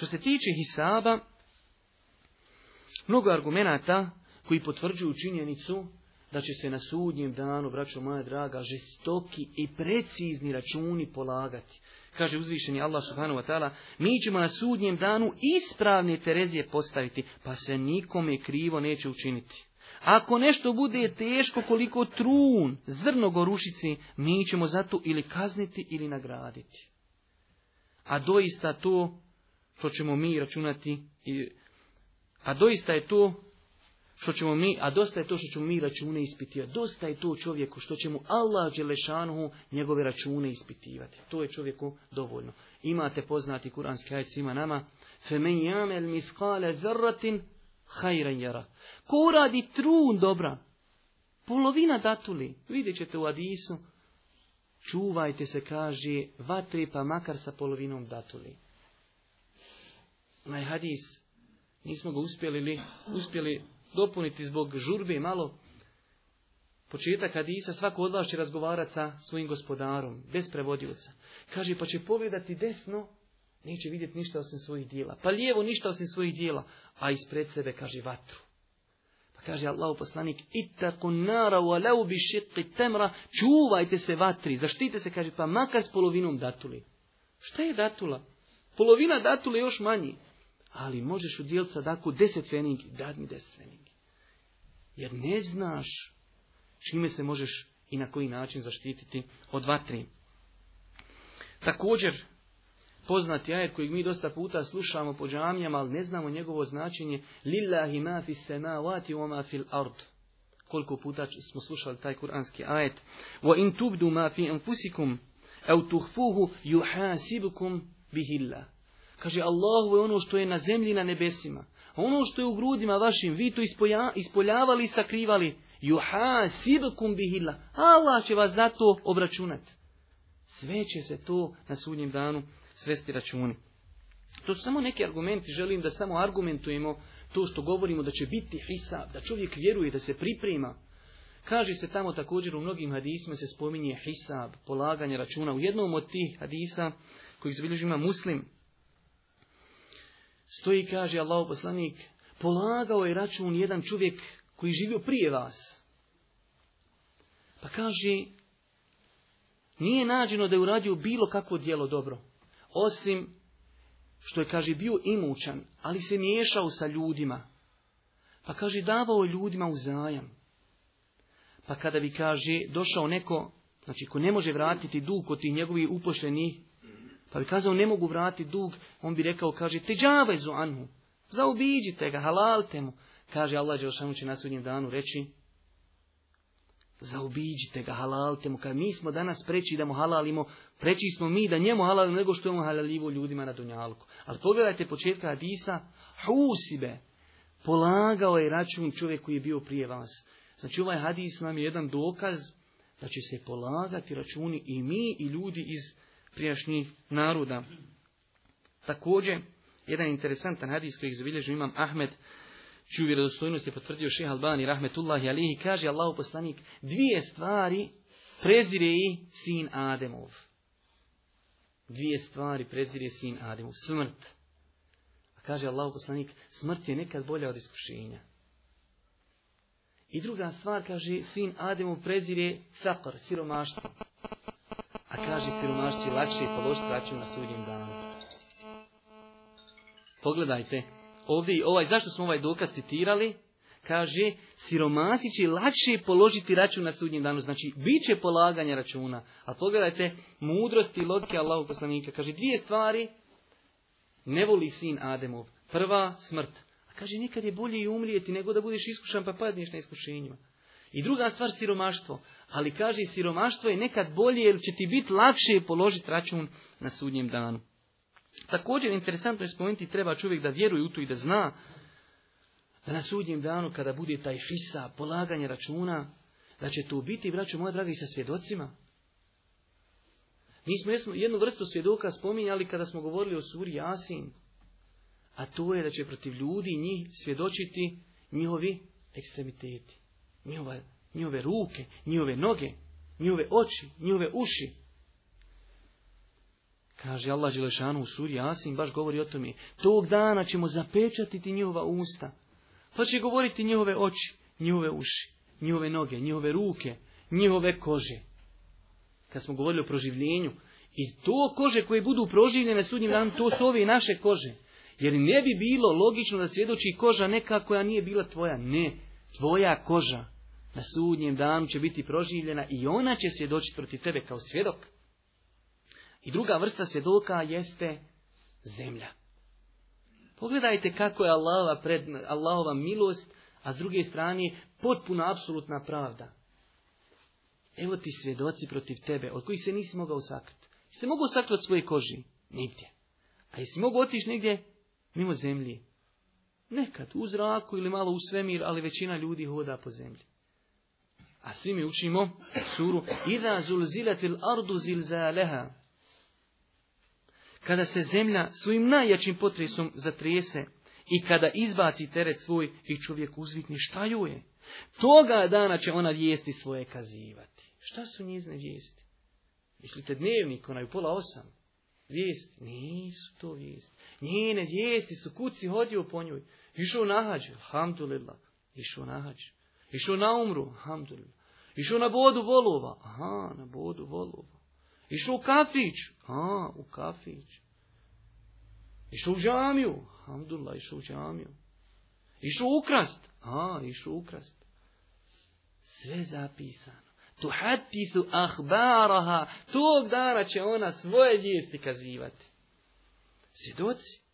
Što se tiče Hisaba, mnogo argumenata koji potvrđuju činjenicu da će se na sudnjem danu, braćo moja draga, žestoki i precizni računi polagati. Kaže uzvišeni Allah subhanahu wa ta'ala, mi ćemo na sudnjem danu ispravne Terezije postaviti, pa se nikome krivo neće učiniti. Ako nešto bude teško koliko trun, zrno gorušici, mi ćemo zato ili kazniti ili nagraditi. A doista to što ćemo mi računati, a doista je to što ćemo mi, a dosta je to što ćemo mi račune ispitivati. Dosta je to čovjeku što ćemo mu Allah dželešanu njegove račune ispitivati. To je čovjeku dovoljno. Imate poznati kuranski ajet ima nama. Femen yamel misqala zarratin Ko radi trun dobra, polovina datuli, vidjet ćete u Adisu, čuvajte se, kaže, vatri pa makar sa polovinom datuli onaj hadis, nismo ga uspjeli li, uspjeli dopuniti zbog žurbe malo, početak hadisa, svako od će razgovarati sa svojim gospodarom, bez prevodioca. Kaže, pa će pogledati desno, neće vidjeti ništa osim svojih dijela. Pa lijevo ništa osim svojih dijela, a ispred sebe, kaže, vatru. Pa kaže Allah poslanik, itaku nara u bi temra, čuvajte se vatri, zaštite se, kaže, pa makar s polovinom datuli. Šta je datula? Polovina datule još manji ali možeš udjeliti djelca deset feningi, dad mi deset feningi. Jer ne znaš čime se možeš i na koji način zaštititi od vatri. Također, poznati ajet kojeg mi dosta puta slušamo po džamijama, ali ne znamo njegovo značenje, lillahi ma fi wa fil ard. Koliko puta smo slušali taj kuranski ajet. Wa in tubdu ma fi anfusikum, au tuhfuhu yuhasibukum bihillah. Kaže, Allahu je ono što je na zemlji na nebesima. ono što je u grudima vašim, vi to ispoljavali i sakrivali. Juha, sibkum bihila. Allah će vas za to obračunati. Sve će se to na sudnjem danu svesti računi. To su samo neki argumenti, želim da samo argumentujemo to što govorimo da će biti hisab, da čovjek vjeruje, da se priprema. Kaže se tamo također u mnogim hadisima se spominje hisab, polaganje računa. U jednom od tih hadisa koji zabilježi ima muslim, stoji kaže Allah poslanik, polagao je račun jedan čovjek koji živio prije vas. Pa kaže, nije nađeno da je uradio bilo kakvo djelo dobro, osim što je, kaže, bio imućan, ali se miješao sa ljudima. Pa kaže, davao je ljudima uzajam. Pa kada bi, kaže, došao neko, znači, ko ne može vratiti dug od tih njegovih upošljenih, pa bi kazao ne mogu vratiti dug, on bi rekao kaže te džavaj zu anhu, zaobiđite ga, halalte mu. Kaže Allah Đelšanu će na sudnjem danu reći zaobiđite ga, halalte mu. kaže mi smo danas preći da mu halalimo, preći smo mi da njemu halalimo nego što je on halalivo ljudima na Dunjalku. Ali pogledajte početka Hadisa, husibe, polagao je račun čovjek koji je bio prije vas. Znači ovaj Hadis nam je jedan dokaz da će se polagati računi i mi i ljudi iz prijašnjih naroda. Također, jedan interesantan hadis koji zabilježio imam Ahmed, čiju vjerodostojnost je potvrdio šeha Albani, rahmetullahi alihi, kaže Allahu poslanik, dvije stvari prezire i sin Ademov. Dvije stvari prezire sin Ademov. Smrt. A kaže Allahu poslanik, smrt je nekad bolja od iskušenja. I druga stvar, kaže, sin Ademov prezire sakar, siromaštvo kaže siromašći, lakše položiti račun na sudnjem danu. Pogledajte, ovdje ovaj, zašto smo ovaj dokaz citirali? Kaže, siromasi će lakše položiti račun na sudnjem danu. Znači, bit će polaganja računa. A pogledajte, mudrosti i lodke poslanika. Kaže, dvije stvari ne voli sin Ademov. Prva, smrt. A kaže, nikad je bolje i umrijeti nego da budeš iskušan pa padneš na iskušenjima. I druga stvar, siromaštvo. Ali kaže, siromaštvo je nekad bolje jer će ti biti lakše položiti račun na sudnjem danu. Također, interesantno je spomenuti, treba čovjek da vjeruje u to i da zna da na sudnjem danu, kada bude taj fisa, polaganje računa, da će to biti, braćo moja draga, i sa svjedocima. Mi smo jednu vrstu svjedoka spominjali kada smo govorili o suri Jasin, a to je da će protiv ljudi njih svjedočiti njihovi ekstremiteti njihove, ruke, njihove noge, njihove oči, njihove uši. Kaže Allah Želešanu u suri Asim, baš govori o tome. Tog dana ćemo zapečatiti njihova usta. Pa će govoriti njihove oči, njihove uši, njihove noge, njihove ruke, njihove kože. Kad smo govorili o proživljenju, i to kože koje budu proživljene sudnjim danom, to su ove naše kože. Jer ne bi bilo logično da svjedoči koža neka koja nije bila tvoja. Ne, tvoja koža na sudnjem danu će biti proživljena i ona će svjedočiti protiv tebe kao svjedok. I druga vrsta svjedoka jeste zemlja. Pogledajte kako je Allahova, pred, Allahova milost, a s druge strane potpuna apsolutna pravda. Evo ti svjedoci protiv tebe, od kojih se nisi mogao sakriti. Se mogu sakriti od svoje koži? Nigdje. A jesi mogu otići negdje? Mimo zemlji. Nekad, u zraku ili malo u svemir, ali većina ljudi hoda po zemlji. A svi mi učimo suru Iza zulzilatil ardu zilzaleha. Kada se zemlja svojim najjačim potresom zatrese, i kada izbaci teret svoj i čovjek uzvikni šta ju je. Toga dana će ona vijesti svoje kazivati. Šta su njezne vijesti? Mislite dnevnik, onaj u pola osam. Vijesti? Nisu to vijesti. Njene vijesti su kuci hodio po njoj. Išao nahađ, alhamdulillah. Išao nahađ. Išao na umru, alhamdulillah. Išao na bodu volova, aha, na bodu volova. Išao u kafić, aha, u kafić. Išao u džamiju, alhamdulillah, išao u džamiju. Išao ukrast, aha, išao ukrast. Sve zapisano. Tuhatisu ahbaraha, tog dara će ona svoje djesti kazivati. Svjedoci.